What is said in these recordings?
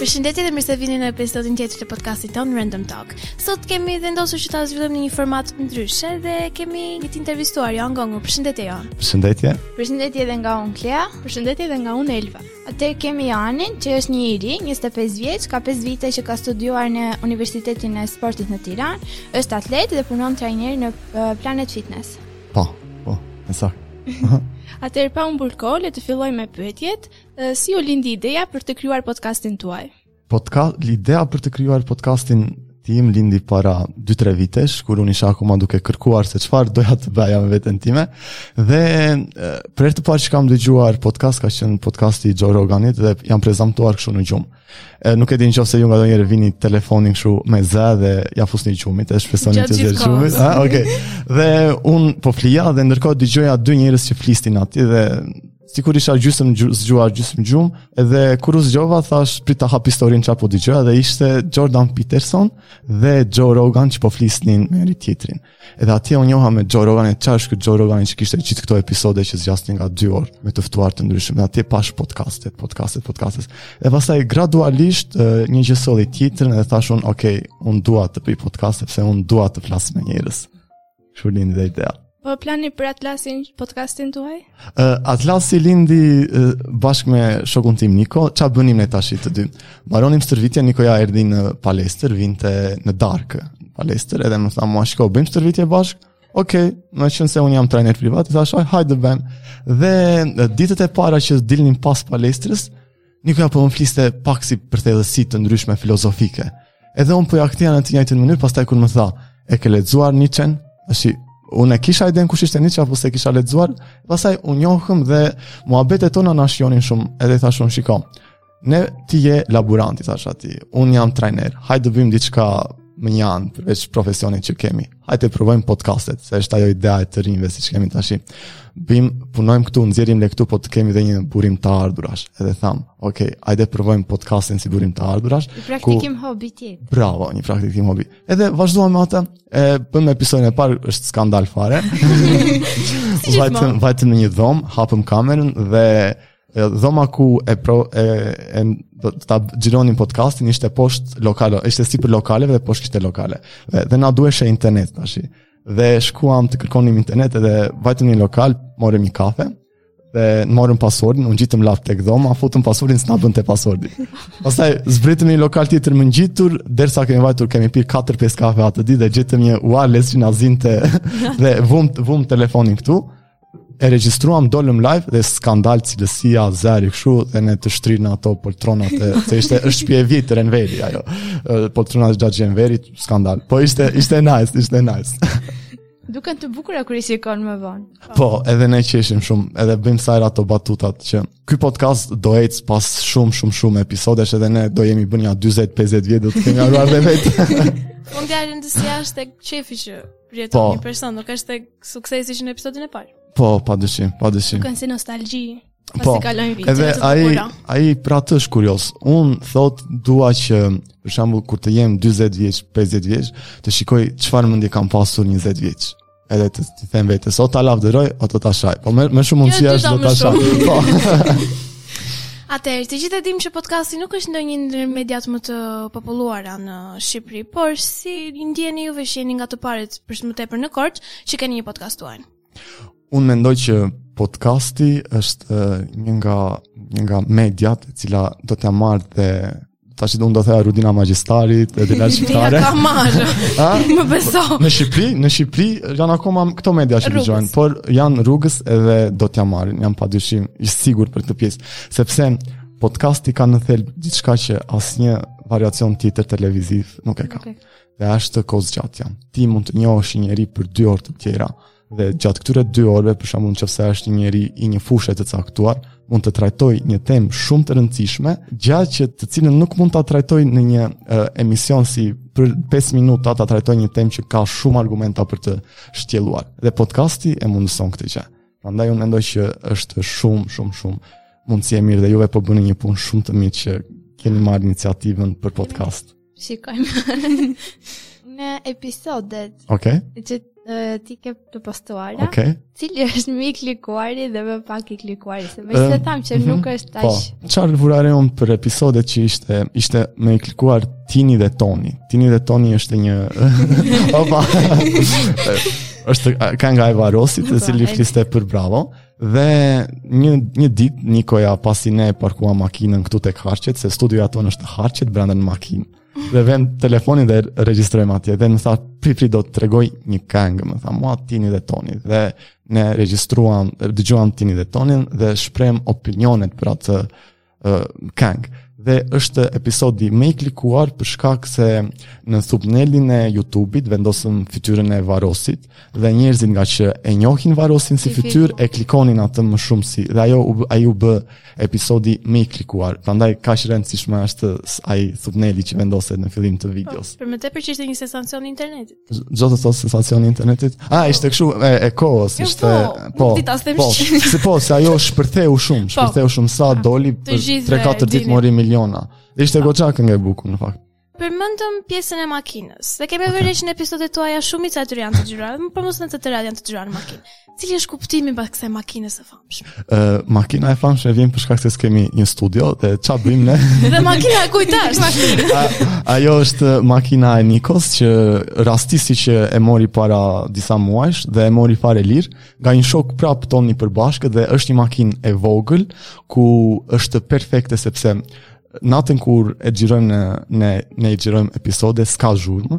Përshëndetje dhe mirë se vini në episodin tjetër të podcastit ton Random Talk. Sot kemi vendosur që ta zhvillojmë në një format ndryshe dhe kemi një të intervistuar Jan Gongu. Përshëndetje Jan. Përshëndetje. Përshëndetje edhe nga unë Klea. Përshëndetje edhe nga unë Elva. Atëherë kemi Janin, që është një i ri, 25 vjeç, ka 5 vite që ka studiuar në Universitetin e Sportit në Tiranë, është atlet dhe punon trajner në uh, Planet Fitness. Po, po, e saktë. Atëherë pa humbur kohë, le të fillojmë me pyetjet. Uh, si u lindi ideja për të krijuar podcastin tuaj? Podcast, idea për të krijuar podcastin tim lindi para 2-3 vitesh, kur unë isha akoma duke kërkuar se çfarë doja të bëja me veten time. Dhe për herë të parë që kam dëgjuar podcast ka qenë podcasti i Joe Roganit dhe jam prezantuar kështu në gjumë. E, nuk e di nëse ju ndonjëherë vini telefonin kështu me zë dhe ia fusni gjumit, e shpresoni të zërë gjumi. Ha, okay. Dhe unë po flija dhe ndërkohë dëgjoja dy njerëz që flisnin aty dhe sikur isha gjysmë zgjuar gjysmë gjumë, edhe kur u zgjova thashë prit ta hap historinë ça po dëgjoja edhe ishte Jordan Peterson dhe Joe Rogan që po flisnin me njëri-tjetrin. Edhe atje u njoha me Joe Rogan e çfarë është ky Joe Rogan që kishte gjithë këto episode që zgjasnin nga 2 orë me të ftuar të ndryshëm. Dhe atje pashë podcastet, podcastet, podcastet. Dhe pastaj gradualisht një gjë solli tjetrën dhe thashë unë, "Ok, unë dua të bëj podcast sepse unë dua të flas me njerëz." Kështu lindi dhe ideja. Po plani për Atlasin podcastin tuaj? Uh, Atlasi lindi uh, bashkë me shokun tim Niko, ça bënim ne tashi të dy. Mbaronim stërvitje, Nikoja erdhi në palestër, vinte në darkë palestër, edhe më tha mua shko, bëjmë stërvitje bashkë. Ok, meqenëse unë jam trajner privat, thashë hajde bëjmë. Dhe ditët e para që dilnim pas palestrës, Nikoja po më fliste pak si për thellësi të ndryshme filozofike. Edhe unë po ia ktheja në të njëjtën mënyrë pastaj kur më tha, "E ke lexuar Nietzsche?" Tash unë e kisha idenë kush ishte Nietzsche po s'e kisha lexuar, pastaj u njohëm dhe muhabetet tona na shijonin shumë, edhe i thashë unë shiko. Ne ti je laborant, i thashë atij. Unë jam trajner. Hajde të bëjmë diçka mënjanë përveç profesionit që kemi. Hajde të provojmë podcastet, se është ajo idea e të rinjve siç kemi tash. Bim, punojmë këtu, nxjerrim lekë këtu, po të kemi dhe një burim të ardhurash. Edhe thamë, ok, hajde ta provojmë podcastin si burim të ardhurash. Një praktikim ku... hobi ti. Bravo, një praktikim hobi. Edhe vazhduam me atë, e bëmë episodin e parë, është skandal fare. vajtëm, vajtëm në një dhomë, hapëm kamerën dhe Dhoma ku e pro e, e do ta xhironin podcastin ishte poshtë lokale, ishte sipër lokaleve dhe poshtë kishte lokale. Dhe, dhe na duheshe internet tash. Dhe shkuam të kërkonim internet dhe vajtëm në lokal, morëm një kafe dhe në morëm pasordin, unë gjitëm lafë të këdhoma, futëm pasordin së nabën të pasordin. Pasaj, zbritëm një lokal tjetër më gjitur, dersa kemi vajtur, kemi pirë 4-5 kafe atë di dhe gjitëm një uar lesë që në dhe vumë, vumë telefonin këtu, e regjistruam dolëm live dhe skandal cilësia zeri kështu dhe ne të shtrirë në ato poltronat e se ishte është shtëpi e vjetër Enveri ajo poltronat e xhaxhi Enverit skandal po ishte ishte nice ishte nice Duken të bukura kur i shikon më vonë. Po, edhe ne qeshim shumë, edhe bëjmë sa ato batutat që ky podcast do ec pas shumë shumë shumë episodesh edhe ne do jemi bërë nja 40 50 vjet do të kemi arritur vetë. Mund të arrini se s'është tek qejfi që Rjeton po. një person, nuk është suksesi që në episodin e parë. Po, pa dyshim, pa dyshim. Nuk si nostalgji, pas po, i kalojnë vitë. Edhe ai, ai pra të është kurios. Unë thot, dua që, për shambu, kur të jem 20 vjeç, 50 vjeç, të shikoj qëfar mëndi kam pasur 20 vjeç. Edhe të të them vetë, sot ta lavdëroj, o të ta shaj. Po, me, me shumë mundësia është do ta shaj. Po. Atëherë, të gjithë e dimë që podcasti nuk është ndonjë ndër mediat më të populluara në Shqipëri, por si ndjeni juve që jeni nga të parët për së më tepër në kort që keni një podcast tuaj? Unë mendoj që podcasti është një nga një nga mediat e cila do të marrë dhe Ta që do në do thea Rudina Magjistarit, e dina qiptare. Rudina ka marë, më beso. Në Shqipëri, në Shqipëri, janë akoma këto media që të gjojnë, por janë rrugës edhe do t'ja marrin, janë pa dyshim, i sigur për të pjesë. Sepse podcasti ka në thelbë diçka që asë një variacion tjetër televiziv nuk e ka. Okay. Dhe ashtë të kozë gjatë janë. Ti mund të njohë shë njeri për dy orë të tjera, Dhe gjatë këtyre dy orëve, për shembull, nëse është një njeri i një fushe të caktuar, mund të trajtoj një temë shumë të rëndësishme, gjatë që të cilën nuk mund ta trajtoj në një uh, emision si për 5 minuta ta trajtoj një temë që ka shumë argumenta për të shtjelluar. Dhe podcasti e mundëson këtë gjë. Prandaj unë mendoj që është shumë, shumë, shumë mundësi e mirë dhe juve po bëni një punë shumë të mirë që keni marrë iniciativën për podcast. Shikojmë. Në episodet. Okej. Okay. Që ti ke të postuara. Okej. Okay. Cili është më i klikuari dhe më pak i klikuari? Se më se tham që mhm. nuk është tash. Po, çfarë vurare un për episodet që ishte ishte më i klikuar Tini dhe Toni. Tini dhe Toni është një Opa. është ka nga e Varosit, i cili fliste për bravo. Dhe një një ditë Nikoja pasi ne parkuam makinën këtu tek Harçet, se studioja jonë është në Harçet brenda në makinë. Dhe vëm telefonin dhe regjistrojmë atje dhe më tha prit prit do të tregoj një këngë, më tha mua Tini dhe Toni. Dhe ne regjistruam, dëgjuam Tini dhe Tonin dhe shprehëm opinionet për atë uh, këngë. Dhe është episodi më i klikuar për shkak se në thumbnailin e YouTube-it vendosëm fytyrën e Varosit dhe njerëzit ngaqë e njohin Varosin si, si fytyrë e klikonin atë më shumë si dhe ajo ai u bë episodi më i klikuar. Prandaj kaq e rëndësishme është ai thumbnaili që vendoset në fillim të videos. Po, për më tepër që ishte një sensacion i internetit. Ç'do të thotë sensacion i internetit. A, ishte kështu e, e kohës, jo, ishte... Po, po, po, si po, se ajo shpërtheu shumë, po. shpërtheu shumë, sa ah, doli për 3-4 ditë mori miliona. Ishte po. goxha këngë e bukur, në fakt. Përmendëm pjesën e makinës, dhe kemi okay. vërejtur në episodet tuaja shumica e tyre janë të xhiruara, për mos thënë të tëra janë të xhiruara në makinë. Cili është kuptimi pas kësaj makinës së famshme? Ë, uh, makina e famshme vjen për shkak se s'kemi një studio dhe ça bëjmë ne? dhe makina e kujt është makina? ajo është makina e Nikos që rastisi që e mori para disa muajsh dhe e mori fare lirë, nga një shok prapë toni i përbashkët dhe është një makinë e vogël ku është perfekte sepse natën kur e xhirojmë ne ne i xhirojmë episodet s'ka zhurmë,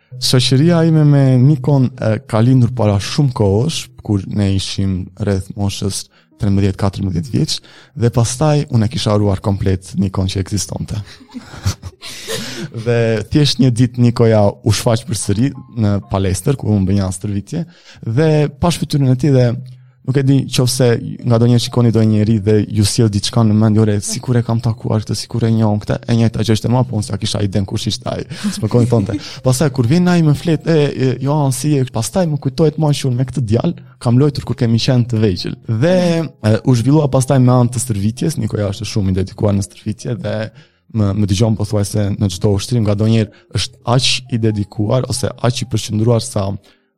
Shoqëria ime me Nikon e, ka lindur para shumë kohësh, kur ne ishim rreth moshës 13-14 vjeç dhe pastaj unë e kisha harruar komplet Nikon që ekzistonte. dhe thjesht një ditë Nikoja u shfaq përsëri në palestër ku unë bëja stërvitje dhe pashë fytyrën e tij dhe Nuk e di nëse ngandonjëherë shikoni ndonjë njeri dhe ju sjell diçka në mend, ore, sikur e kam takuar këtë, sikur e njoh këtë, e njëjta gjë është me mua po unë s'e kisha idenë kush ishte ai. Më koni thonte. Pastaj kur vjen ai më flet, e, e jo, si e, pastaj më kujtohet më shumë me këtë djalë, kam lojtur kur kemi qenë të vegjël. Dhe e, u zhvillua pastaj me anë të stërvitjes, Nikoja është shumë i dedikuar në stërvitje dhe më më dëgjon pothuajse në çdo ushtrim ngandonjëherë është aq i dedikuar ose aq i përqendruar sa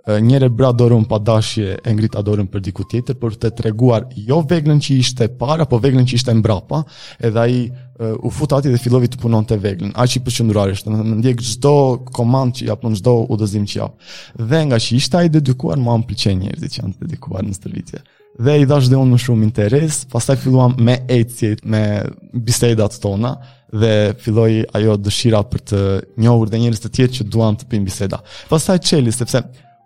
një herë e bëra dorën pa dashje e ngrita dorën për diku tjetër për të treguar jo veglën që ishte para, po veglën që ishte mbrapa, edhe ai uh, u fut aty dhe filloi të punonte veglën. Aq i përqendruar është, domethënë ndjek çdo komandë që jap, çdo udhëzim që jap. Dhe ngaqë ishte ai i dedikuar, mua më pëlqejnë njerëzit që janë të dedikuar në stërvitje. dhe i dhashë dhe unë më shumë interes, pastaj filluam me ecjet, me bisedat tona, dhe filloi ajo dëshira për të njohur dhe njerëz të tjerë që duan të bëjnë biseda. Pastaj çeli sepse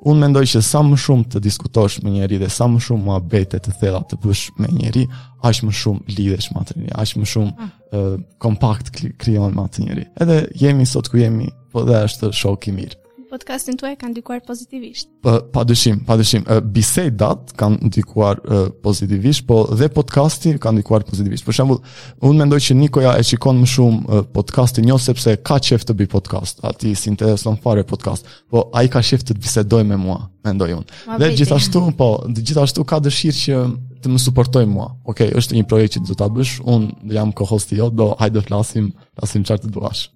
unë mendoj që sa më shumë të diskutosh me një njeri dhe sa më shumë muhabete të thella të bësh me një njeri, aq më shumë lidhesh me atë njeri, aq më shumë mm. uh, kontakt krijon me atë njeri. Edhe jemi sot ku jemi, po dhe është shok i mirë. Podcastin tuaj kanë ndikuar pozitivisht. Pa, pa dyshim, pa dyshim. Bisedat kanë ndikuar pozitivisht, po dhe podcasti kanë ndikuar pozitivisht. Për shembull, unë mendoj që Nikoja e shikon më shumë podcastin jo sepse ka qejf të bëjë podcast, atij s'i intereson fare podcast, po ai ka qejf të bisedojë me mua, mendoj unë. Dhe gjithashtu, po, gjithashtu ka dëshirë që të më suportojë mua. Okej, okay, është një projekt që do ta bësh, unë jam kohosti jot, do hajde të flasim, flasim çfarë të duash.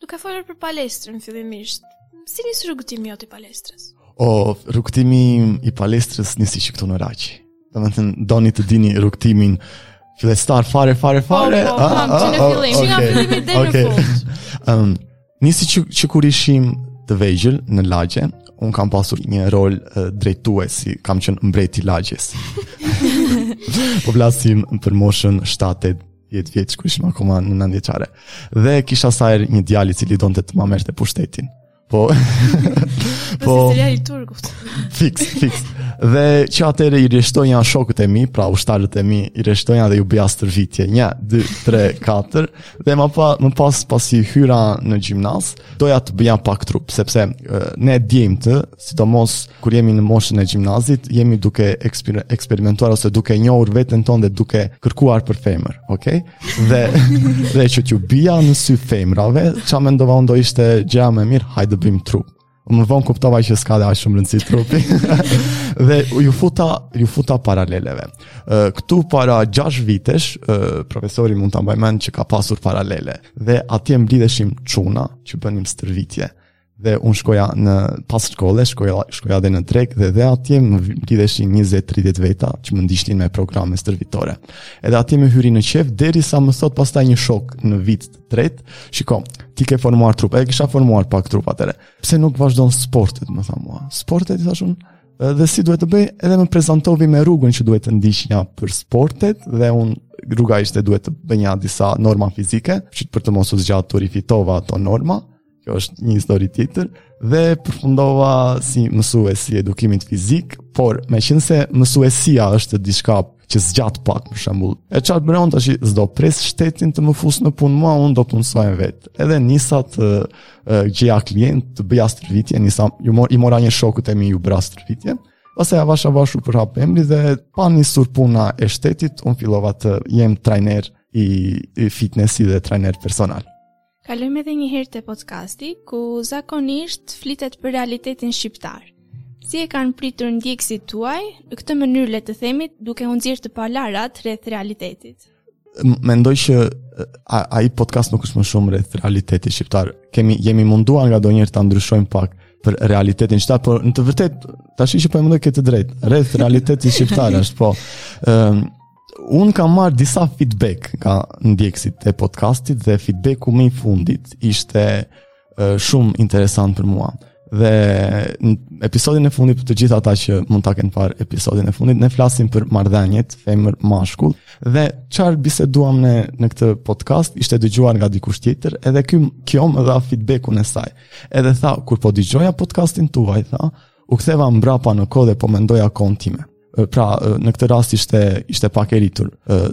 Duke folur për palestrën fillimisht, si nisi rrugëtimi jot i palestrës? O, rrugëtimi i palestrës nisi që këtu në Raqi. Domethënë doni të dini rrugëtimin fillestar fare fare po, fare. Po, po, ah, ah, ah, okay. Që nga fillimi deri okay. në fund. Ëm um, nisi që që kur ishim të vegjël në lagje, unë kam pasur një rol uh, drejtuesi, kam qenë mbreti i lagjes. po flasim për moshën 7-8 10 vjeç kur ishim akoma në nëntëvjeçare. Dhe kisha sa herë një djalë i cili donte të ma merrte pushtetin. Po. po. Si serial turk. Fiks, fiks. Dhe që atëherë i rreshtoja shokët e mi, pra ushtarët e mi, i rreshtoja dhe ju bëja stërvitje. 1 2 3 4 dhe më pa më pas pasi hyra në gjimnaz, doja të bëja pak trup, sepse ne djemtë Sidomos kur jemi në moshën e gjimnazit, jemi duke eksper eksperimentuar ose duke njohur veten tonë dhe duke kërkuar për femër, okay? Dhe dhe që t'ju bija në sy femrave, ça mendova, unë do ishte gjëja më e mirë, hajde të bëjmë trup. Më vonë kuptova që s'ka dhe shumë rëndësi trupi. dhe ju futa, ju futa paraleleve. Këtu para 6 vitesh, profesori mund ta mbajë mend që ka pasur paralele. Dhe atje mblidheshim çuna që bënim stërvitje dhe unë shkoja në pas shkolle, shkoja, shkoja dhe në drekë dhe dhe atje mblidheshin 20-30 veta që më ndiqnin me programe stërvitore. Edhe atje më hyri në qejf, derisa më thotë pastaj një shok në vit të tretë, shiko, ti ke formuar trup, e kisha formuar pak trup atëherë, pse nuk vazhdon sportet, më tha mua, sportet, i thashë unë, dhe si duhet të bëj, edhe më prezantoi me rrugën që duhet të ndiqja për sportet dhe unë rruga ishte duhet të bëja disa norma fizike, që për të mos u zgjatur i fitova ato norma, Kjo është një histori tjetër dhe përfundova si mësues i edukimit fizik, por meqenëse mësuesia është diçka që zgjat pak për shembull. E ça të bëj, unë thashë s'do pres shtetin të më fusë në punë mua, unë do punësohem vetë. Edhe nisa të gjeja klientë, të bëja stërvitje, nisa ju mor, i mora një shokët e mi ju bëra stërvitje. Ose ja avash-avash u përhap emri dhe pa nisur puna e shtetit, unë fillova të jem trajner i, i fitnessi dhe trajner personal. Kalojmë edhe një herë te podcasti ku zakonisht flitet për realitetin shqiptar. Si e kanë pritur ndjekësit tuaj këtë mënyrë le të themi duke u nxjerr të palarat rreth realitetit? Mendoj që ai podcast nuk është më shumë rreth realitetit shqiptar. Kemi jemi munduar ngandonjëherë ta ndryshojmë pak për realitetin shqiptar, por në të vërtetë tash që po e mendoj ke të drejtë, rreth realitetit shqiptar është po. Ëm Unë kam marrë disa feedback nga ndjekësit e podcastit dhe feedbacku më i fundit ishte uh, shumë interesant për mua. Dhe në episodin e fundit për të gjithë ata që mund ta kenë parë episodin e fundit, ne flasim për marrëdhëniet femër mashkull dhe çfarë biseduam ne në këtë podcast ishte dëgjuar nga dikush tjetër, edhe ky kjo më dha feedbackun e saj. Edhe tha kur po dëgjoja podcastin tuaj, tha, u ktheva mbrapa në kohë dhe po mendoja kohën time. Pra, në këtë rast ishte ishte pak e rritur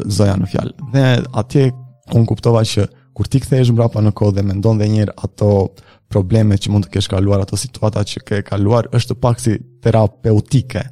zonja në fjalë. Dhe atje unë kuptova që kur ti kthehesh mbrapa në kohë dhe mendon dhe njëherë ato probleme që mund të kesh kaluar, ato situata që ke kaluar, është pak si terapeutike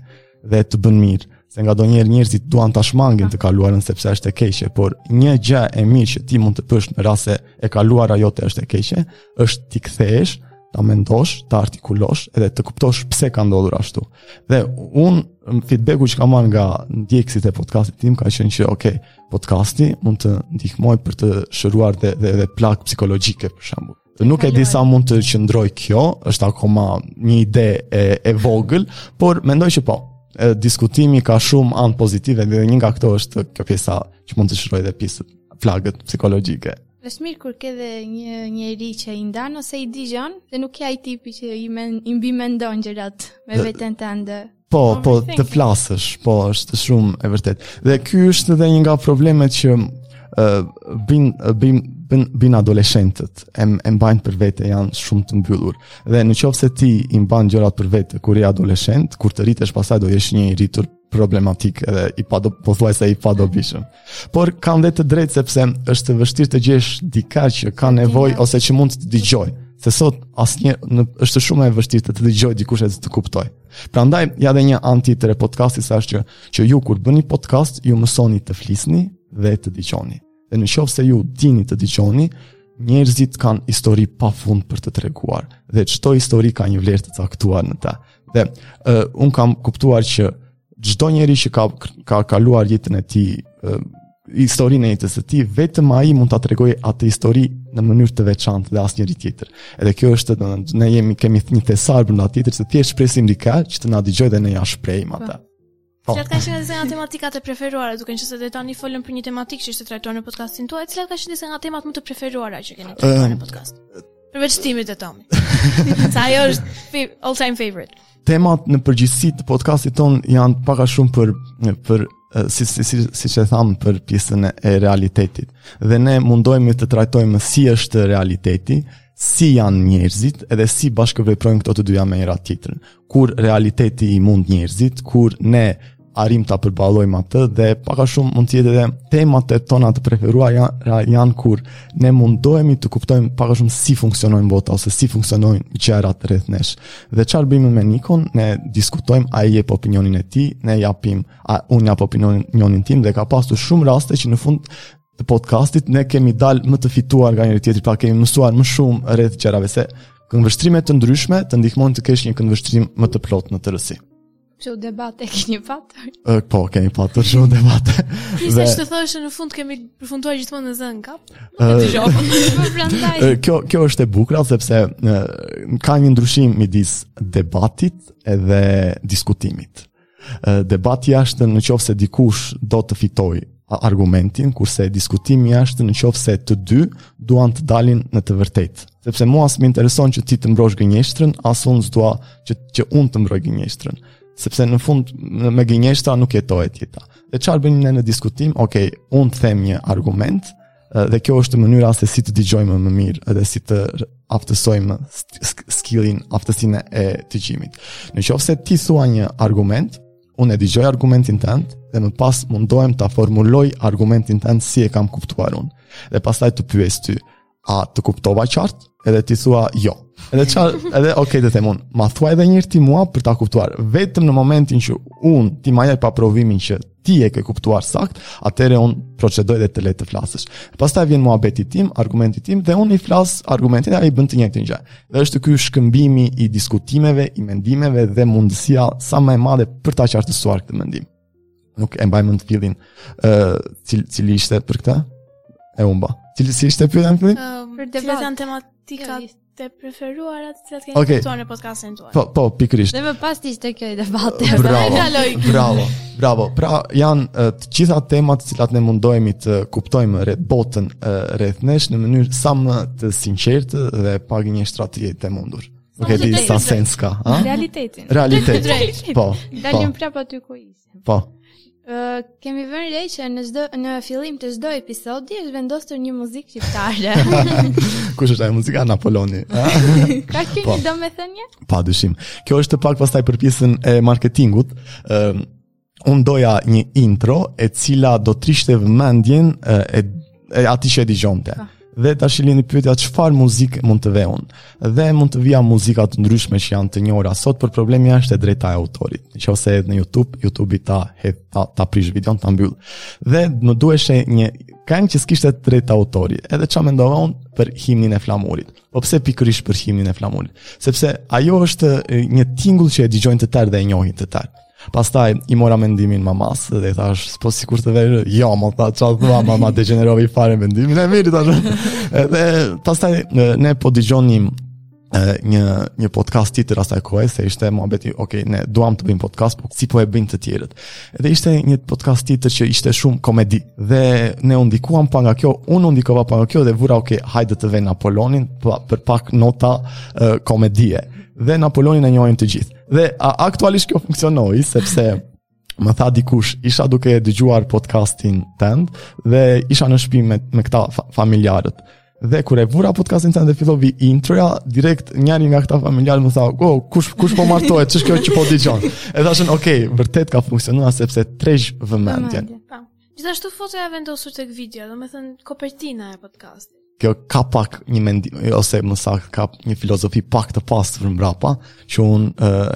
dhe të bën mirë. Se ngandonjëherë njerëzit duan ta shmangin të kaluarën sepse është e keqe, por një gjë e mirë që ti mund të bësh në rast se e kaluara jote është e keqe, është t'i kthehesh ta mendosh, ta artikulosh edhe të kuptosh pse ka ndodhur ashtu. Dhe unë feedbacku që kam marrë nga ndjekësit e podcastit tim ka qenë që ok, podcasti mund të ndihmojë për të shëruar dhe dhe, dhe plagë psikologjike për shembull. Nuk e di sa mund të qëndrojë kjo, është akoma një ide e, e vogël, por mendoj që po. E, diskutimi ka shumë anë pozitive dhe një nga këto është kjo pjesa që mund të shërojë dhe pjesë plagët psikologjike. Është mirë kur ke dhe një njeri që i ndan ose i dëgjon dhe nuk je ai tipi që i men, i mbimendon gjërat me veten tënde. Po, po të flasësh, po është shumë e vërtetë. Dhe ky është edhe një nga problemet që uh, bin bin bin, bin adoleshentët e, e mbajnë për vete janë shumë të mbyllur. Dhe në qoftë se ti i mban gjërat për vete kur je adoleshent, kur të rritesh pastaj do jesh një i rritur problematik edhe i pa do pothuajse i padobishëm. Por kanë dhe të drejtë sepse është vështirë të gjesh dikë që ka nevojë ose që mund të të dëgjojë. Se sot asnjë është shumë e vështirë të të dëgjojë dikush e të kuptojë. Prandaj ja dhe një anë tjetër e podcastit se është që, që ju kur bëni podcast ju mësoni të flisni dhe të dëgjoni. Dhe në qoftë se ju dini të dëgjoni, njerëzit kanë histori pafund për të treguar dhe çdo histori ka një vlerë të caktuar në ta. Dhe uh, unë kam kuptuar që çdo njeri që ka ka kaluar jetën e tij, uh, historinë e jetës së tij, vetëm ai mund ta tregojë atë histori në mënyrë të veçantë dhe asnjeri tjetër. Edhe kjo është do ne jemi kemi një thesar brenda tjetër veç se thjesht presim dikë që të na dëgjojë dhe ne ia shprehim atë. Po. Po. Cilat kanë qenë disa nga tematikat e preferuara, duke qenë se deri tani folëm për një tematikë që ishte trajtuar në podcastin tuaj, cilat kanë qenë disa nga temat më të preferuara që keni trajtuar në podcast? Përveç Timit dhe Tomit. Se ajo është all time favorite. Temat në përgjithësi të podcastit tonë janë pak a shumë për për si si si siç e thamë për pjesën e realitetit. Dhe ne mundohemi të trajtojmë si është realiteti, si janë njerëzit edhe si bashkëveprojnë këto të dyja me njëra-tjetrën. kur realiteti i mund njerëzit, kur ne arrijmë ta përballojmë atë dhe pak a shumë mund të jetë edhe temat e tona të preferuara janë, janë kur ne mundohemi të kuptojmë pak a shumë si funksionojnë bota ose si funksionojnë gjërat rreth nesh. Dhe çfarë bëjmë me Nikon, ne diskutojmë ai jep opinionin e tij, ne japim, a unë jap opinionin tim dhe ka pasur shumë raste që në fund të podcastit, ne kemi dalë më të fituar nga njëri-tjetri, pra kemi mësuar më shumë rreth gjërave, se këndvështrime të ndryshme të ndihmojnë të kesh një këndvështrim më të plotë në tërësi. Që debate e keni patur? E, po, kemi patur shumë debate. Ti sesh të thoshe në fund kemi përfunduar gjithmonë në zënë kap? kjo, kjo është e bukra, sepse në, ka një ndryshim midis debatit edhe diskutimit. Debati është në qoftë se dikush do të fitojë argumentin, kurse diskutimi është në qoftë se të dy duan të dalin në të vërtetë. Sepse mua as më intereson që ti të mbrosh gënjeshtrën, as unë s'dua që, që unë të mbroj gënjeshtrën. Sepse në fund me gënjeshtra nuk jetohet jeta. Dhe çfarë bëjmë ne në diskutim, ok, unë të them një argument, Dhe kjo është mënyra se si të dëgjojmë më mirë edhe si të aftësojmë skillin, aftësinë e dëgjimit. Në qoftë se ti thua një argument, unë e dëgjoj argumentin tënd dhe më pas mundohem ta formuloj argumentin tënd si e kam kuptuar unë. Dhe pastaj të pyes ty, a të kuptova qartë? Edhe ti thua jo. Edhe ça, edhe okay të them unë, ma thuaj edhe një herë ti mua për ta kuptuar. Vetëm në momentin që unë ti ma jep aprovimin që ti e ke kuptuar sakt, atëherë unë procedoj dhe të lë të flasësh. Pastaj vjen muhabeti tim, argumenti tim dhe unë i flas argumentin dhe ai bën të njëjtën gjë. Dhe është ky shkëmbimi i diskutimeve, i mendimeve dhe mundësia sa më e madhe për ta qartësuar këtë mendim. nuk e mbaj mend fillin ë uh, cil, cili ishte për këtë e humba cili si ishte pyetja në fillim um, për debat janë tematikat jo, të preferuara të cilat keni okay. në podcastin tuaj. Po, po, pikërisht. Dhe më pas ti ishte kjo debat. Bravo. bravo. Bravo. Pra, janë të gjitha temat të cilat ne mundohemi të kuptojmë rreth botën rreth nesh në mënyrë sa më të sinqertë dhe pa gënjeshtra të jetë e mundur. Nuk e di sa sens ka, a? Realitetin. Realitet. Po. Dalim po. prap aty ku ishim. Po. Ë kemi vënë re që në çdo në fillim të çdo episodi është vendosur një muzikë shqiptare. Kush është ajo muzika Napoloni? Ka kjo po. domethënie? Pa dyshim. Kjo është pak pastaj për pjesën e marketingut. Ë unë doja një intro e cila do tërhiqte vëmendjen e, e, e atij që e dëgjonte. Ah. Dhe tashi lind pyetja çfarë muzike mund të vë unë. Dhe mund të vija muzika të ndryshme që janë të njohura sot, por problemi është e drejta e autorit. Në qoftë se edhe në Youtube, Youtube i ta, he, ta, ta prish videon, ta mbyll. Dhe më duhej një këngë që s'kishte të drejta autori. Edhe çfarë mendova unë për himnin e flamurit. Po pse pikërisht për himnin e Flamurit? Sepse ajo është një tingull që e dëgjojnë të tërë dhe e njohin të tërë. Pastaj i mora mendimin mamasë dhe i thashë, po sikur të vë, jo, më tha, ça thua, mama, degjenerovi fare mendimin, e mirë, thashë. dhe pastaj ne po dëgjonim një, një podcast tjetër asaj kohe se ishte muhabeti, ok, ne duam të bëjmë podcast, po si po e bëjnë të tjerët. Dhe ishte një podcast tjetër që ishte shumë komedi dhe ne u ndikuam pak nga kjo, unë u ndikova pak nga kjo dhe vura ok, hajde të vë Napoleonin pa, për pak nota uh, komedie. Dhe Napoleonin e njohim të gjithë. Dhe a, aktualisht kjo funksionoi sepse më tha dikush, isha duke dëgjuar podcastin tënd dhe isha në shtëpi me me këta fa, familjarët. Dhe kur e vura podcastin tënd dhe filloi introja, direkt njëri nga këta familjarë më tha, "O, oh, kush kush po martohet? Ç'është kjo që po dëgjon?" E thashë unë, "Ok, vërtet ka funksionuar sepse tërheq vëmendjen." Po. Gjithashtu fotoja e vendosur tek video, domethënë kopertina e podcastit. Kjo ka pak një mendim ose më saktë ka një filozofi pak të pastër mbrapa, që unë uh,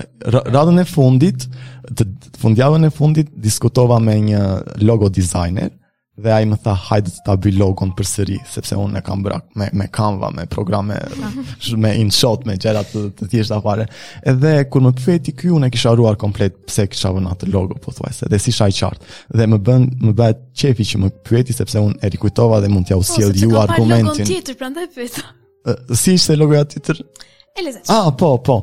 radhën e fundit, të fundjavën e fundit diskutova me një logo designer dhe ai më tha hajde të ta bëj logon përsëri sepse unë e kam bërë me me Canva me programe me InShot me gjëra të, të thjeshta fare edhe kur më pyeti ky unë e kisha harruar komplet pse kisha vënë atë logo pothuajse dhe s'isha i qartë dhe më bën më bëhet qefi që më pyeti sepse unë e rikujtova dhe mund t'jua, po, sjell ju argumentin tjetër prandaj pyeta Si ishte logoja tjetër? E lezetshme. Ah, po, po.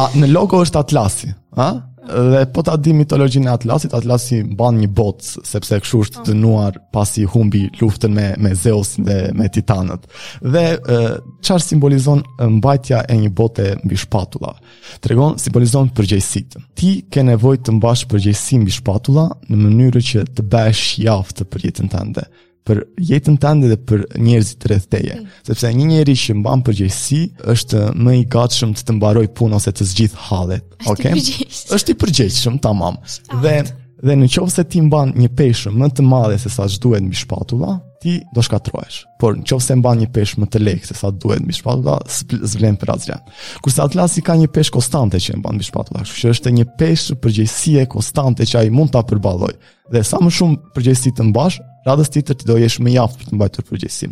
a, në logo është atlasi, a? Dhe po ta dish mitologjinë e atlasit, atlasi mban një botë, sepse kështu është dënuar pasi humbi luftën me, me Zeus dhe me Titanët. Dhe çarë simbolizon mbajtja e një bote mbi shpatulla? Tregon, simbolizon përgjegjësitë. Ti ke nevojë të mbash përgjegjësi mbi shpatulla në mënyrë që të bësh mjaft për jetën tënde. për jetën tënde dhe për njerëzit rreth teje. Mm. Sepse një njeri që mban përgjegjësi është më i gatshëm të të mbarojë punën ose të zgjidhë hallet. Okej. Okay? Është i përgjegjshëm, tamam. Saktë. Dhe dhe në qoftë se ti mban një peshë më të madhe se sa që duhet mbi shpatulla, ti do shkatërrohesh. Por në qoftë se mban një peshë më të lehtë se sa duhet mbi shpatulla, s'vlen për asgjë. Kurse Atlasi ka një peshë konstante që mban mbi shpatulla, që është një peshë përgjegjësie konstante që ai mund ta përballojë. Dhe sa më shumë përgjegjësi të mbash, radhës tjetër të do jesh më i aftë për të mbajtur përgjegjësi.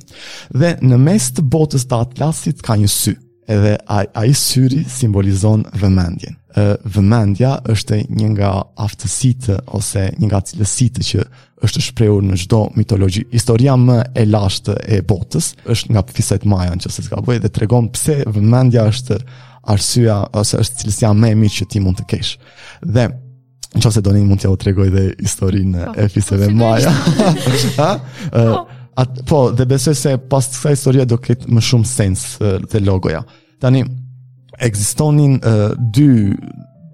Dhe në mes të botës të Atlasit ka një sy, edhe ai ai syri simbolizon vëmendjen. Ë vëmendja është një nga aftësitë ose një nga cilësitë që është shprehur në çdo mitologji. Historia më e lashtë e botës është nga fiset Maja, nëse s'gaboj dhe tregon pse vëmendja është arsyeja ose është cilësia më e mirë që ti mund të kesh. Dhe Në qoftë se doni mund t'jua tregoj dhe historinë po, e fiseve po, Maja. ha? Uh, at, po, dhe besoj se pas kësaj historie do ketë më shumë sens uh, dhe logoja. Tani, ekzistonin uh, dy,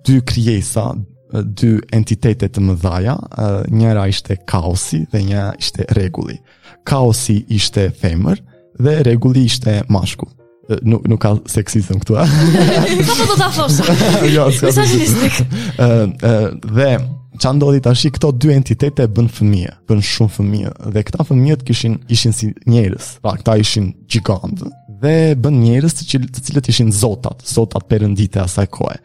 dy krijesa, uh, dy entitete të mëdha, uh, njëra ishte kaosi dhe njëra ishte rregulli. Kaosi ishte femër dhe rregulli ishte mashkull. Nuk nuk ka seksizëm këtu. Po po do ta thosh. Jo, s'ka. Dhe ça ndodhi tash këto dy entitete bënë fëmijë, bënë shumë fëmijë dhe këta fëmijët kishin ishin si njerëz. Pra këta ishin gjigantë dhe bënë njerëz të cilët të cilët ishin zotat, zotat perënditë e asaj kohe.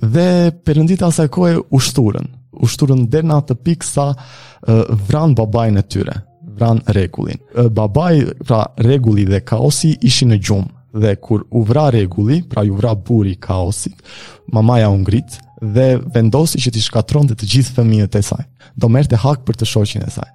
Dhe perënditë e asaj kohe u shthurën, u shthurën deri në atë pikë sa uh, vranë babain e tyre. vranë rregullin. Babai, pra rregulli dhe kaosi ishin në gjumë dhe kur u vra rregulli, pra iu vra burri kaosit, mamaja u ngrit dhe vendosi që t'i shkatërronte të gjithë fëmijët e saj. Do merrte hak për të shoqin e saj.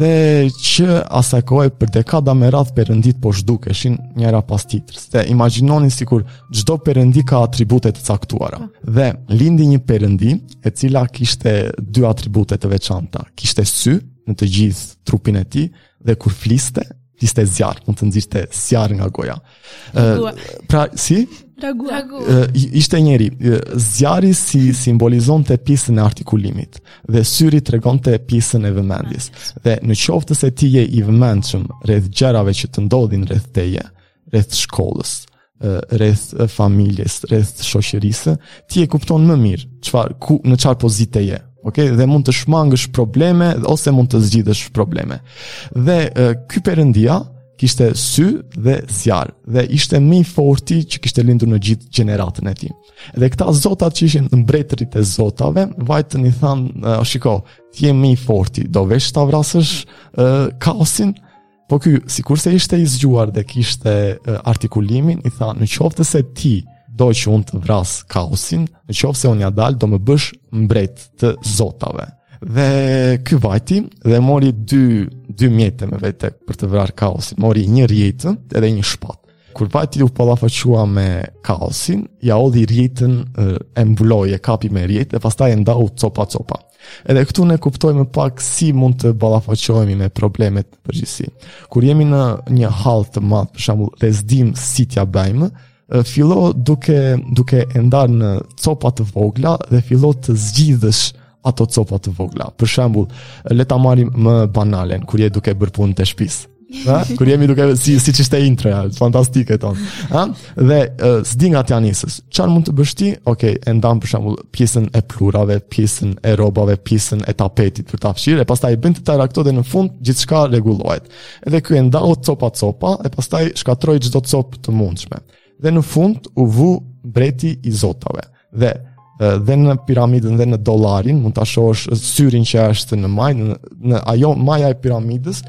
Dhe që asaj kohe për dekada me radhë perënditë po zhdukeshin njëra pas tjetrës. Dhe imagjinoni sikur çdo perëndi ka atribute të caktuara. Dhe lindi një perëndi e cila kishte dy atribute të veçanta. Kishte sy në të gjithë trupin e tij, dhe kur fliste, fliste zjarr, mund të nxirrte zjarr nga goja. Dragua. Pra, si? Dragua. Ishte njeri, zjarri si simbolizonte pjesën e artikulimit, dhe syri tregonte pjesën e vëmendjes. Dhe në qoftë se ti je i vëmendshëm rreth gjërave që të ndodhin rreth teje, rreth shkollës, rreth familjes, rreth shoqërisë, ti e kupton më mirë çfarë ku në çfarë pozite je. Okej? Dhe mund të shmangësh probleme ose mund të zgjidhësh probleme. Dhe uh, ky perëndia kishte sy dhe zjarr, dhe ishte më i forti që kishte lindur në gjithë gjeneratën e tij. Dhe këta zotat që ishin mbretërit e zotave, vajtën i thanë, uh, shiko, ti je më i forti, do vesh ta vrasësh uh, kaosin, Po ky, sikurse ishte i zgjuar dhe kishte artikulimin, i tha, në qoftë se ti do që unë të vras kaosin, në qoftë se unë ia dal, do më bësh mbret të zotave. Dhe ky vajti dhe mori dy, dy mjete me vete për të vrarë kaosin. Mori një rrjetë edhe një shpatë. Kur vajti u ballafaqua me kaosin, ia hodhi rrjetën e mbuloi e kapi me rrjetë dhe pastaj e ndau copa copa. Edhe këtu ne kuptojmë pak si mund të ballafaqohemi me problemet në përgjithësi. Kur jemi në një hall të madh, për shembull, dhe s'dim si t'ia bëjmë, fillo duke duke e ndarë në copa të vogla dhe fillo të zgjidhësh ato copa të vogla. Për shembull, le ta marrim më banalen kur je duke bërë punët e shtëpisë. Ha? Kur jemi duke si siç ishte intro, ja, fantastike ton. Ha? Dhe uh, s'di nga t'ia nisësh. Çfarë mund të bësh ti? Okej, okay, e ndan për shembull pjesën e pluhurave, pjesën e rrobave, pjesën e tapetit për ta fshirë, e pastaj bën të tëra këto dhe në fund gjithçka rregullohet. Edhe ky e ndau copa copa, e pastaj shkatërroi çdo copë të mundshme. Dhe në fund u bë mbreti i zotave. Dhe dhe në piramidën dhe në dollarin mund ta shohësh syrin që është në majë në, në ajo maja e piramidës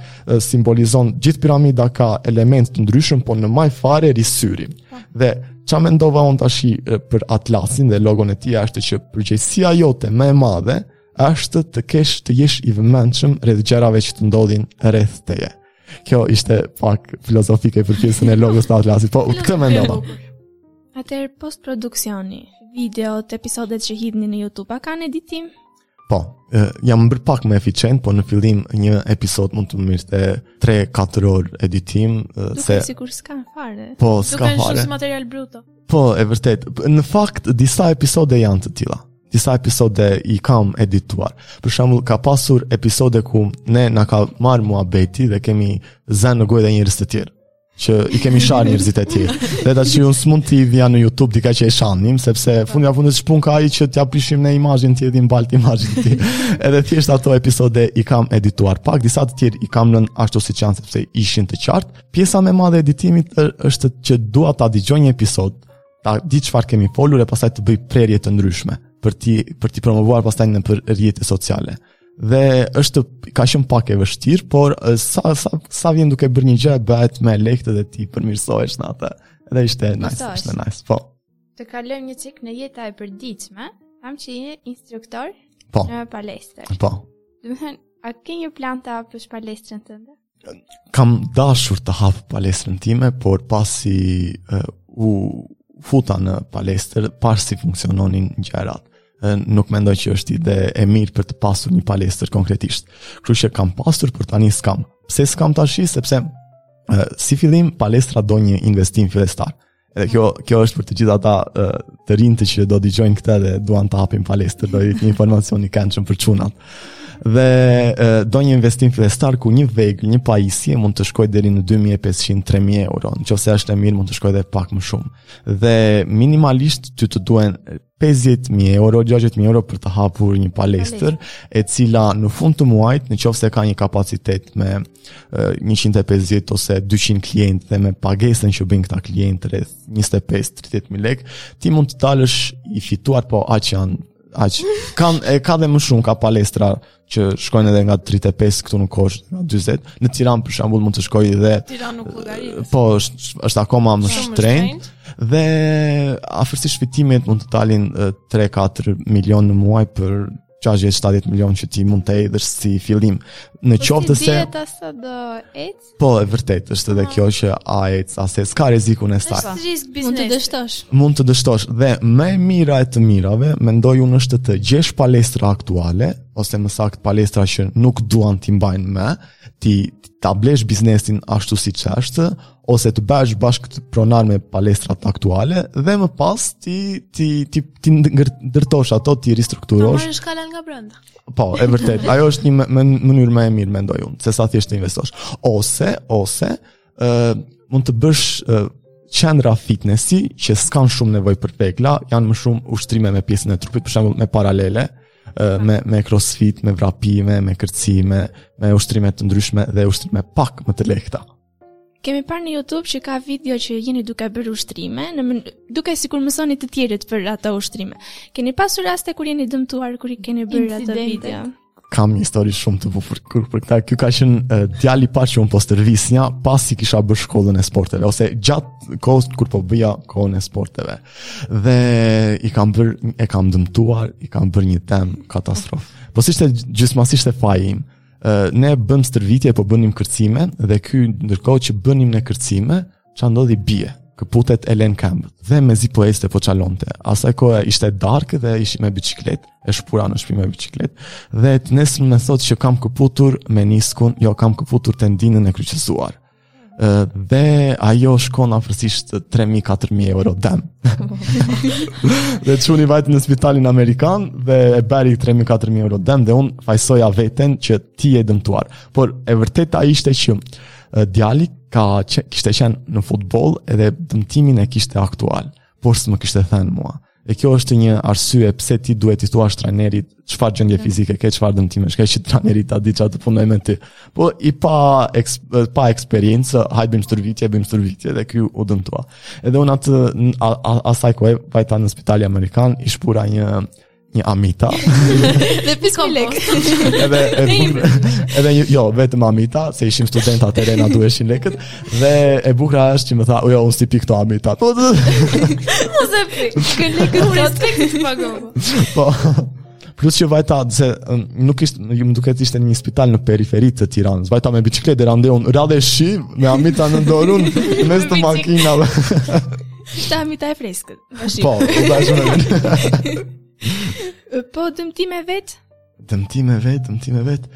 simbolizon gjithë piramida ka elementë të ndryshëm por në majë fare rri syri po. dhe ça mendova unë tashi për atlasin dhe logon e tij është që përgjegjësia jote më e madhe është të kesh të jesh i vëmendshëm rreth gjërave që të ndodhin rreth teje Kjo ishte pak filozofike për pjesën e logos të atlasit, po këtë mendova. Atëherë post-produksioni, videot, episodet që hidhni në Youtube, a kanë editim? Po, jam bërë pak më eficient, po në fillim një episod mund të më merrte 3-4 orë editim. Duket se... sikur s'kanë fare. Po, s'kanë fare. Duken shumë material bruto. Po, e vërtetë. Në fakt, disa episode janë të tilla. disa episode i kam edituar. Për shembull, ka pasur episode ku ne na ka marrë muhabeti dhe kemi zënë në gojë dhe njerëz të tjerë që i kemi sharë njerëzit e tjerë. Dhe tha që unë s'mund të hidhja në Youtube dikë që e shanim, sepse fundja fundit ç'punë ka ai që t'ia prishim ne imazhin, t'i hedhim baltë imazhit të tij. Edhe thjesht ato episode i kam edituar pak, disa të tjerë i kam lënë ashtu siç janë, sepse ishin të qartë. Pjesa më e madhe e editimit është që dua ta dëgjoj një episod, ta di çfarë kemi folur e pastaj të bëj prerje të ndryshme për t'i për t'i promovuar pastaj nëpër rrjete sociale. Dhe është ka qenë pak e vështirë, por sa sa sa vjen duke bërë një gjë bëhet më e lehtë dhe ti përmirësohesh në atë. Dhe ishte nice, Pastaj. ishte nice. Po. Të kalojmë një çik te jeta e përditshme, pamë që je instruktor po. në palestër. Po. Do të thotë, a ke një plan të hapësh palestrën tënde? kam dashur të hap palestrën time, por pasi uh, u futa në palestër, pashë si funksiononin gjërat. Nuk mendoj që është ide e mirë për të pasur një palestër konkretisht. Kështu që kam pasur, por tani s'kam. Pse s'kam tashi, sepse uh, si fillim palestra do një investim fillestar. Edhe kjo kjo është për të gjithë ata të rinjtë që do dëgjojnë këtë dhe duan të hapin palestër, do jetë një informacion i këndshëm për çunat. Dhe e, do një investim fillestar ku një vegël, një pajisje mund të shkojë deri në 2500-3000 euro, në qoftë se është e mirë mund të shkojë edhe pak më shumë. Dhe minimalisht ty të duhen 50.000 euro, 60.000 euro për të hapur një palestër, e cila në fund të muajit, në qoftë se ka një kapacitet me 150 ose 200 klientë dhe me pagesën që bëjnë këta klientë rreth 25-30.000 lek, ti mund të dalësh i fituar, po aq janë, aq, kanë, e ka dhe më shumë, ka palestra që shkojnë edhe nga 35 këtu në Korçë, nga 40. Në Tiranë për shembull mund të shkojë dhe Tiranë nuk llogaritet. Po, është, është akoma më shtrenjtë dhe afërsisht fitimet mund të dalin 3-4 milion në muaj për 60-70 milion që ti mund të hedhësh si fillim. Në po qoftë se... Po s'dihet a do ecë? Po, e vërtet, është edhe kjo që a ecën a s'ecën, ka rrezikun e saj. Është risk biznes. Mund të dështosh. Mund të dështosh. Dhe më e mira e të mirave, mendoj unë është të gjesh palestra aktuale, ose më saktë palestra që nuk duan t'i mbajnë më, ti ta blesh biznesin ashtu siç është, ose të bëhesh bashkëpronar me palestrat aktuale, dhe më pas t'i, t'i, t'i, t'i ndërtosh ato, t'i ristrukturosh. Ta marrësh kalanë nga brenda. Po, e vërtet, ajo është një mënyrë më e mirë mendoj unë, se sa thjesht të investosh. Ose, ose ë uh, mund të bësh uh, qendra fitnessi që s'kanë shumë nevojë për vegla, janë më shumë ushtrime me pjesën e trupit, për shembull me paralele, uh, me me crossfit, me vrapime, me kërcime, me ushtrime të ndryshme dhe ushtrime pak më të lehta. Kemi parë në YouTube që ka video që jeni duke bërë ushtrime, në mën... duke sikur mësoni të tjerët për ato ushtrime. Keni pasur raste kur jeni dëmtuar kur i keni bërë ato video? Kam një histori shumë të bukur për këtë. Ky ka qenë uh, djali i parë që unë po stërvisja, pasi kisha bërë shkollën e sporteve ose gjatë kohës kur po bëja kohën e sporteve. Dhe i kam bërë e kam dëmtuar, i kam bërë një dëm katastrofë. Po s'ishte gjithsesi s'ishte faji im. ne bëmë stërvitje, po bënim kërcime, dhe ky ndërkohë që bënim ne kërcime, ça ndodhi bie këputet e lënë këmbët. Dhe mezi po ecte po çalonte. Asaj kohe ishte darkë dhe isha me biçikletë, e shpura në shpi me biçikletë. Dhe të nesërmen më thotë që kam këputur meniskun, jo kam këputur tendinën e kryqëzuar. dhe ajo shkon afërsisht 3.000-4.000 euro dëm. dhe çuni vajti në spitalin Amerikan dhe e bëri 3.000-4.000 euro dëm dhe unë fajësoja veten që ti e dëmtove. Por e vërteta ishte që djali ka që, kishte qenë në futboll edhe dëmtimin e kishte aktual, por s'më kishte thënë mua. Dhe kjo është një arsye pse ti duhet t'i thuash trajnerit çfarë gjendje fizike ke, çfarë dëmtimesh ke, që trajneri ta di çfarë të punojë me ty. Po i pa eks, pa eksperiencë, hajt bëjmë stërvitje, bëjmë stërvitje dhe ky u dëmtua. Edhe unë atë asaj kohë vajta në spitalin amerikan, i shpura një një Amita. dhe pesë kokrra lek. edhe edhe jo, vetëm Amita, se ishim studenta dhe na duheshin lekët. Dhe e bukura është që më tha, uja, unë si pikë të amit, atë. Po, po se pikë, këllë këtë të të pikë të pagohë. Po, plus që vajta, se nuk ishtë, ju më duket ishte një spital në periferi të Tiranës, vajta me biçikletë dhe rande unë, rade shi, me amita në dorë, në mes të makinave. Ishte amita e freskët, vashim. Po, u bashim e vetë. Po, dëmtime vetë? Dëmtime vetë, dëmtime vetë.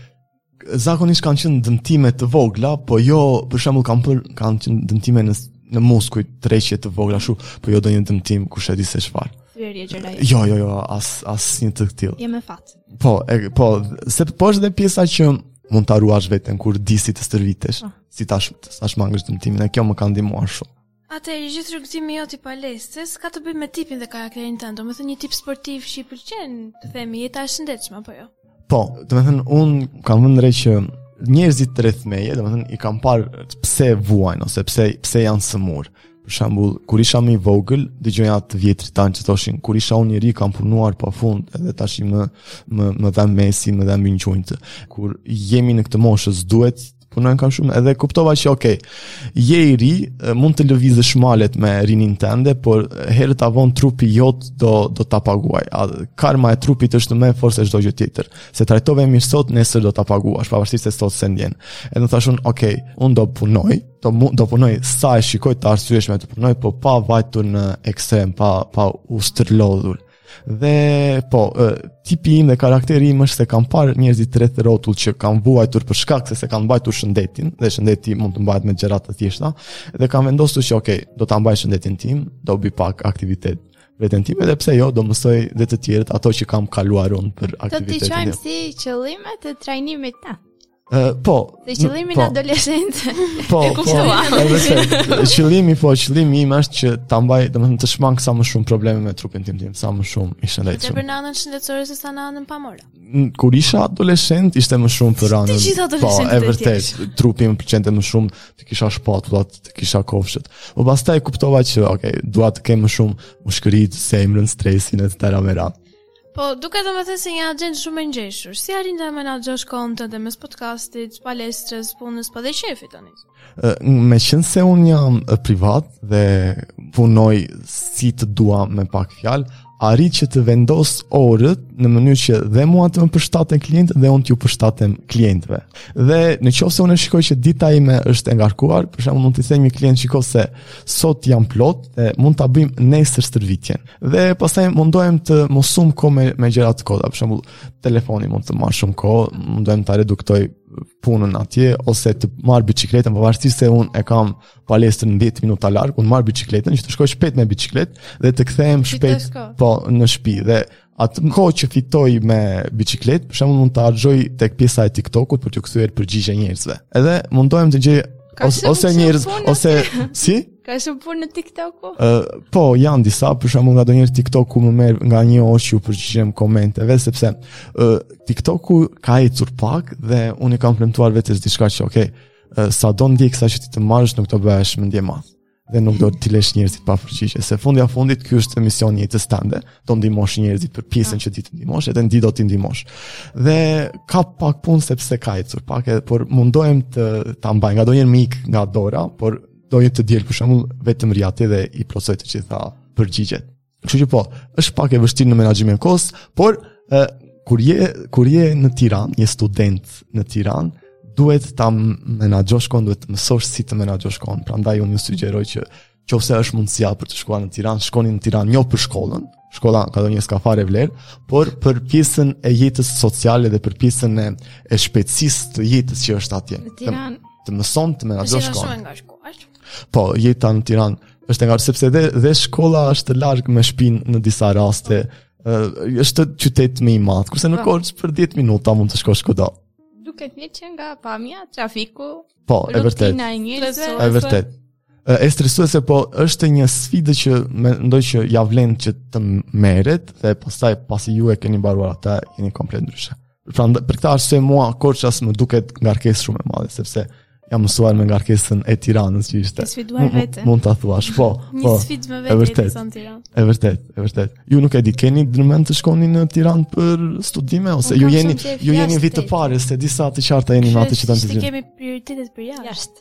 Zakonisht kanë qenë dëmtime të vogla, po jo, për shembull kanë për kanë qenë dëmtime në në muskuj tërheqje të vogla ashtu, po jo ndonjë dëmtim kushedi se çfarë. Thyerje gjëra. Jo, jo, jo, as as një të tillë. Je me fat. Po, e, po, se po është dhe pjesa që mund ta ruash veten kur di si të stërvitesh, oh. si ta sh ta shmangësh dëmtimin, e kjo më ka ndihmuar shumë. Atëherë i gjithë rrugëtimi jot i palestrës ka të bëjë me tipin dhe karakterin tënd, domethënë një tip sportiv që i pëlqen, të themi, jeta e shëndetshme apo jo? Po, domethënë unë kam vënë re që njerëzit rreth meje, domethënë i kam parë pse vuajnë ose pse pse janë sëmurë. Për shembull, kur isha më i vogël, dëgjoja të vjetrit tanë që thoshin, kur isha unë i ri kam punuar pafund, edhe tash më më më dhemb mesi, më dhembin gjunjtë. Kur jemi në këtë moshë, duhet punojnë ka shumë edhe kuptova që ok je i ri mund të lëvizësh malet me rininë tënde por herët a vonë trupi jot do do ta paguajë A, karma e trupit është më e fortë se çdo gjë tjetër s'e trajtove mirë sot nesër do ta paguash pavarësisht se sot s'e ndjen edhe thashë unë ok unë do punoj do do punoj sa e shikoj të arsyeshme të punoj po pa vajtur në ekstrem pa pa u stërlodhur Dhe po, tipi im dhe karakteri im është se kam parë njerëzit rreth rrotull që kanë vuajtur për shkak se s'e kanë mbajtur shëndetin dhe shëndeti mund të mbahet me gjëra të thjeshta dhe kam vendosur që ok, do ta mbaj shëndetin tim, do bëj pak aktivitet për veten time edhe pse jo do mësoj dhe të tjerët ato që kam kaluar unë për aktivitetin. Do t'i quajmë si qëllimet e trajnimit na. Uh, po. Dhe qëllimi po, në adoleshencë. Po, e kuptova. Po, qëllimi po, qëllimi im është që ta mbaj, domethënë të shmang sa më shumë probleme me trupin tim tim, sa më shumë i shëndetshëm. Për nga ana shëndetësore sesa nga ana pamore. Kur isha adoleshent ishte më shumë për anën. Po, e vërtetë, trupi më pëlqente më shumë, të kisha shpatullat, të kisha kofshët. Po pastaj kuptova që, okay, dua të kem më shumë mushkëri, zemrën, stresin e të tëra Po, duket domethënë se një axhendë shumë e ngjeshur. Si arrin të menaxhosh kohën tënde mes podcastit, palestrës, punës, po dhe shefit tani? Meqenëse unë jam privat dhe punoj si të dua me pak fjalë, arrij që të vendos orët në mënyrë që dhe mua të më përshtaten klientët dhe unë t'u përshtatem klientëve. Dhe në qoftë se unë shikoj që dita ime është e ngarkuar, për shembull mund t'i them një klienti shiko se sot jam plot dhe mund ta bëjmë nesër stërvitjen. Dhe pastaj mundohem të mos humb kohë me, me gjëra të kota, për shembull, telefoni mund të marrë shumë kohë, mundohem ta reduktoj punën atje, ose të marr bicikletën, pavarësisht se unë e kam palestrën 10 minuta larg, unë marr biçikletën, që të shkoj shpejt me biçikletë, dhe të kthehem shpejt po në shpi, dhe atë kohë që fitoj me biçikletë, për shembull mund të harxhoj tek pjesa e TikTokut për të kthyer përgjigje njerëzve. Edhe mundohem të gjej ose njerëz ose si Ka shumë punë në TikTok? Uh, po, janë disa, për shembull ngandonjëherë TikToku më merr nga një orë që t'ju përgjigjem komenteve, sepse uh, TikToku ka ecur pak dhe unë i kam premtuar vetes diçka që, okej, okay, uh, sado ndjekësa që ti të marrësh nuk do bëhesh mendjemadh dhe nuk do t'i lësh njerëzit pa përgjigje. Se fundi i fundit ky është misioni i jetës tënde, do ndihmosh njerëzit për pjesën që ti di të ndihmosh, edhe ti do t'i ndihmosh. Dhe ka pak punë sepse ka ecur pak, por mundohem të ta mbaj ngandonjëherë më ikën nga dora, por ndonjë të diel për shembull vetëm rri aty dhe i plotësoj të gjitha përgjigjet. Kështu që po, është pak e vështirë në menaxhimin e kohës, por e, kur je kur je në Tiranë, je student në Tiranë, duhet ta menaxhosh kohën, duhet të mësosh si të menaxhosh kohën. Prandaj unë ju sugjeroj që qoftë se është mundësia për të shkuar në Tiranë, shkoni në Tiranë jo për shkollën, shkolla ka ndonjë s'ka fare vlerë, por për pjesën e jetës sociale dhe për pjesën e, e shpejtësisë të jetës që është atje. Në Tiranë. Të, të mëson të menaxhosh kohën. Është nga shkolla. Po, jeta në Tiranë është nga sepse dhe, dhe shkolla është larg me shpinë në disa raste. Uh, është qytet më i madh, kurse në po. Korçë për 10 minuta mund të shkosh kudo. Duket një që nga pamja, trafiku, po, e vërtet. Rutina e njerëzve, e vërtet. e stresuese, po është një sfidë që mendoj që ia vlen që të merret dhe pastaj pasi ju e keni mbaruar atë, jeni komplet ndryshe. Pra për këtë arsye mua Korça s'më duket ngarkesë shumë e madhe sepse jam mësuar me ngarkesën e Tiranës që ishte. Ke sfiduar veten. Mund ta thuash, po. Një po, sfidë më vete e vërtet, në Tiranë. E vërtet, e vërtet. Ju nuk e di keni ndërmend të shkoni në Tiranë për studime ose ju jeni ju jeni vit të parë s'e di sa të qarta jeni në atë që tani. Ne kemi prioritetet për jashtë.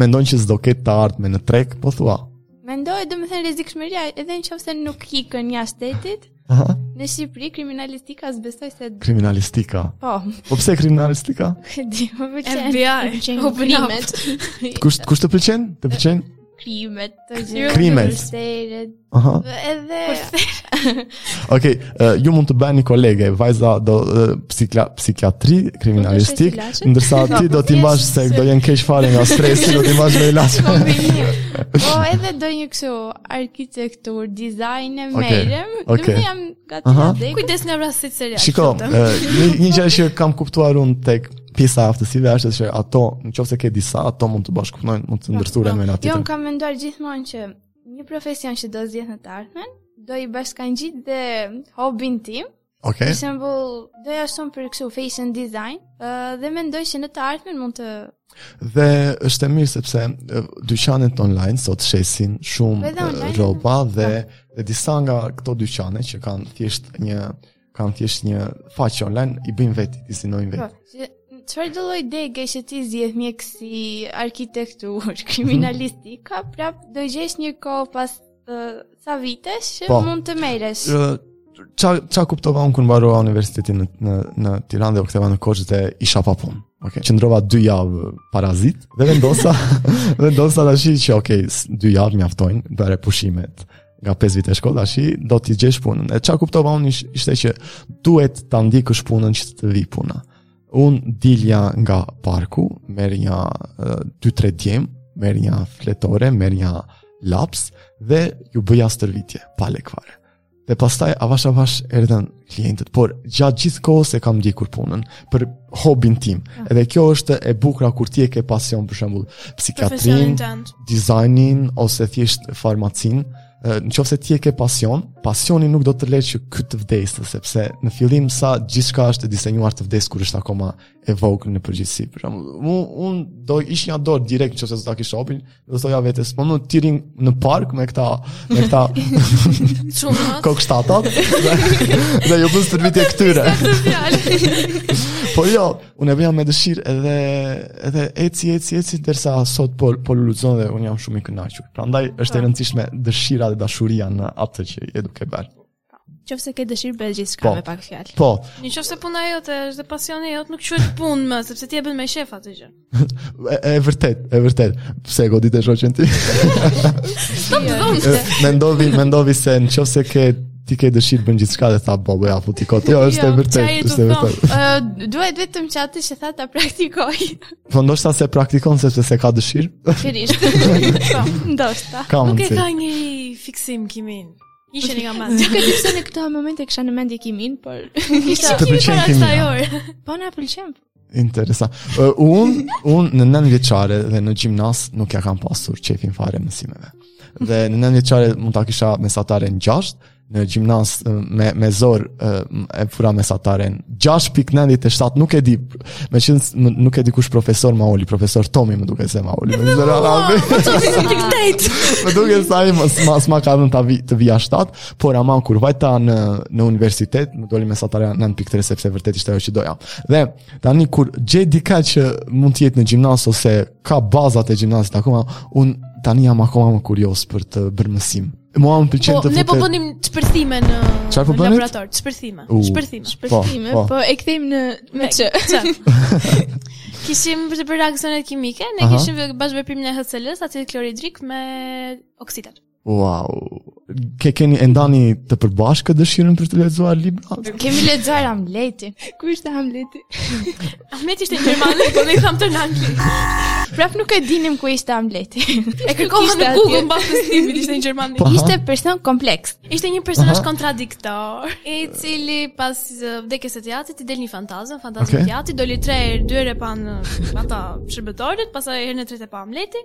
Mendon që s'do ketë të ardhme në treg, po thua? Mendoj, domethënë rrezikshmëria, edhe në qoftë se nuk ikën jashtë shtetit, Aha. në Shqipëri, kriminalistika s'besoj se... Kriminalistika? Po. Po pse kriminalistika? S'e di, më pëlqen. FBI, po pëlqen krimet. Kush, kush të pëlqen? Të pëlqen? Krimet. Të gjitha krimet. Përsterit. Aha. Edhe Ok, uh, ju mund të bëheni kolege, vajza do uh, psikla, psikiatri kriminalistik, ndërsa ti do t'i mbash se do jenë keq fare nga stresi, do t'i mbash me ilaç. Po edhe do një kështu arkitekturë, dizajn e okay. merrem. Okay. Do të jam Gati Aha. Okej. Kujdes nga vrasësit serial. Shiko, një një gjë që kam kuptuar unë tek pjesa e aftësive është se ato, nëse ke disa, ato mund të bashkëpunojnë, mund të po, ndërthuren po. me njëra-tjetrën. Jo, unë kam menduar gjithmonë që një profesion që do zgjedh në të ardhmen, do i bashkëngjit dhe hobin tim. Okay. Për shembull, doja shumë për kështu fashion design, uh, dhe mendoj që në të ardhmen mund të Dhe është e mirë sepse dyqanet online sot shesin shumë rroba dhe, dhe disa nga këto dyqane që kanë thjesht një kanë thjesht një faqe online i bëjnë vetë, i dizenjojnë vetë. Po, çfarëdo lloj dege që ti zgjedh mjekësi, arkitekturë, kriminalistikë, prapë do gjesh një kohë pas sa vitesh që po, mund të merresh. Ça ça kuptova unë kur mbarova universitetin në në në Tiranë dhe u ktheva në Korçë dhe isha pa punë. Okej, okay. qëndrova 2 javë parazit dhe vendosa vendosa thashë që okay, 2 javë mjaftojnë për pushimet nga 5 vite shkollë tashi do të gjesh punën. E ça kuptova unë ishte që duhet ta ndjekësh punën që të vijë puna. Unë dilja nga parku, merrnja 2-3 djem, merrnja fletore, merrnja laps dhe ju bëja stërvitje pa lek fare. Dhe pastaj avash avash erdhën klientët, por gjatë gjithë kohës e kam ndjekur punën për hobin tim. Ah. Edhe kjo është e bukura kur ti e ke pasion për shembull psikiatrinë, dizajnin ose thjesht farmacinë. në qoftë se ti e ke pasion, pasioni nuk do të lërë që kjo të vdesë, sepse në fillim se gjithçka është e dizenjuar të vdesë kur është akoma e vogël në përgjithësi. Për shembull, unë do hiqnja dorë direkt në qoftë se s'do ta kisha hobin, dhe thoja vetes, po ç'më rri në park me këta, me këta kokëshkretat, dhe, dhe ju bën stërvitje këtyre. po jo, Unë e bëja me dëshirë edhe edhe eci eci eci derisa sot po po lulëzon dhe unë jam shumë i kënaqur. Prandaj është e po. e rëndësishme dëshira dhe dashuria në atë që je duke bërë. Qoftë se ke dëshirë bëj gjithçka po, me pak fjalë. Po. Në qoftë se puna jote është dhe pasioni jot, nuk quhet punë më, sepse ti e bën me qejf atë gjë. e, e vërtet, e vërtet. Pse e godit e shoqen ti? Stop të dhomës. Mendovi, mendovi se në qoftë se ke Ti ke dëshirë bën gjithçka dhe tha baba ja futi kot. Jo, është e jo, vërtetë, është e vërtetë. Ë, duhet vetëm që atë që tha ta praktikojë. Po ndoshta s'e praktikon sepse s'e ka dëshirë. Sigurisht. Po, ndoshta. Nuk e kam një fiksim kiminë. Ishte një nga ma Nuk e di pse në këto momente kisha në mendje kiminë Por Ishte të pëlqen kimia Po më pëlqen Interesant. Uh, unë unë në 9 vjeçare dhe në gjimnaz nuk ia kam pasur qejfin fare mësimeve. Dhe në 9 vjeçare mund ta kisha mesataren 6, në gjimnaz me me zor e futa mesataren 6.97 nuk e di me qenë nuk e di kush profesor ma oli profesor Tomi më duket se ma oli më zërë arabi më duket se ai më s'ma ka dhënë të vija 7 por ama kur vajta në në universitet, më doli mesatarja 9.3 sepse vërtet ishte ajo që doja. Dhe tani kur gjej dikë që mund të jetë në gjimnaz ose ka bazat e gjimnazit akoma, unë tani jam akoma më kurioz për të bërë mësim. Mua më pëlqen po, të Ne po bënim shpërthime në Çfarë po bënim? Laborator, shpërthime. Shpërthime, shpërthime, po, po. po e kthejmë në me ç. Kishim për të bërë reaksionet kimike, ne kishim bashkëveprimin e HCl-s, acidit klorhidrik me oksidet. Wow. E keni, e ndani të përbashkët dëshirën për të lexuar libra? Kemi lexuar Hamletin. Ku ishte Hamleti? Hamleti ishte në Gjermani, po ne thamë në Angli. Prap nuk e dinim ku ishte Hamleti. E kërkova në Google mbas testimit ishte në Gjermani. Po, ishte person kompleks. Ishte një personazh kontradiktor, i cili pas vdekjes së të atit i del një fantazmë, fantazma okay. e të atit, doli tre herë, dy herë e panë ata shërbëtorët, pastaj herën e tretë e pa Hamleti.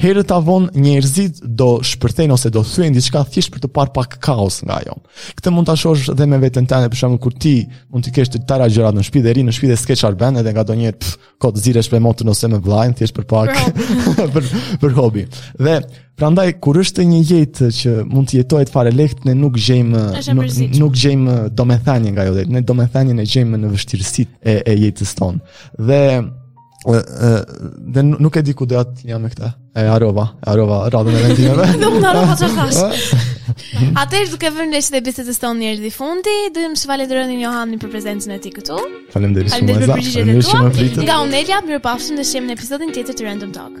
Herët a vonë, njerëzit do shpërthejnë ose do thyejnë diçka thjesht për të parë pak kaos nga ajo. Këtë mund ta shohësh edhe me veten tënde, për shembull kur ti mund të kesh të tëra gjërat në shtëpi dhe rri në shtëpi dhe s'ke çfarë bën edhe ngandonjëherë kot zihesh me motrën ose me vëllain thjesht për pak për për hobi. Dhe prandaj kur është një jetë që mund të jetohet fare lehtë ne nuk gjejmë nuk, nuk gjejmë domethënie nga ajo. Ne domethënien e gjejmë në vështirësitë e, e jetës tonë. Dhe dhe nuk e di ku doja të dilja me këtë. E harrova, e harrova radhën e mendimeve. domethënë harrova çfarë thashë. Atëherë duke vënë re që bisedës tonë i erdhi fundi, do të falënderoj Johanin për prezencën e tij këtu. Faleminderit shumë. Faleminderit për përgjigjet e tua. Nga unë Elia, mirëpafshim në shihemi në episodin tjetër të Random Talk.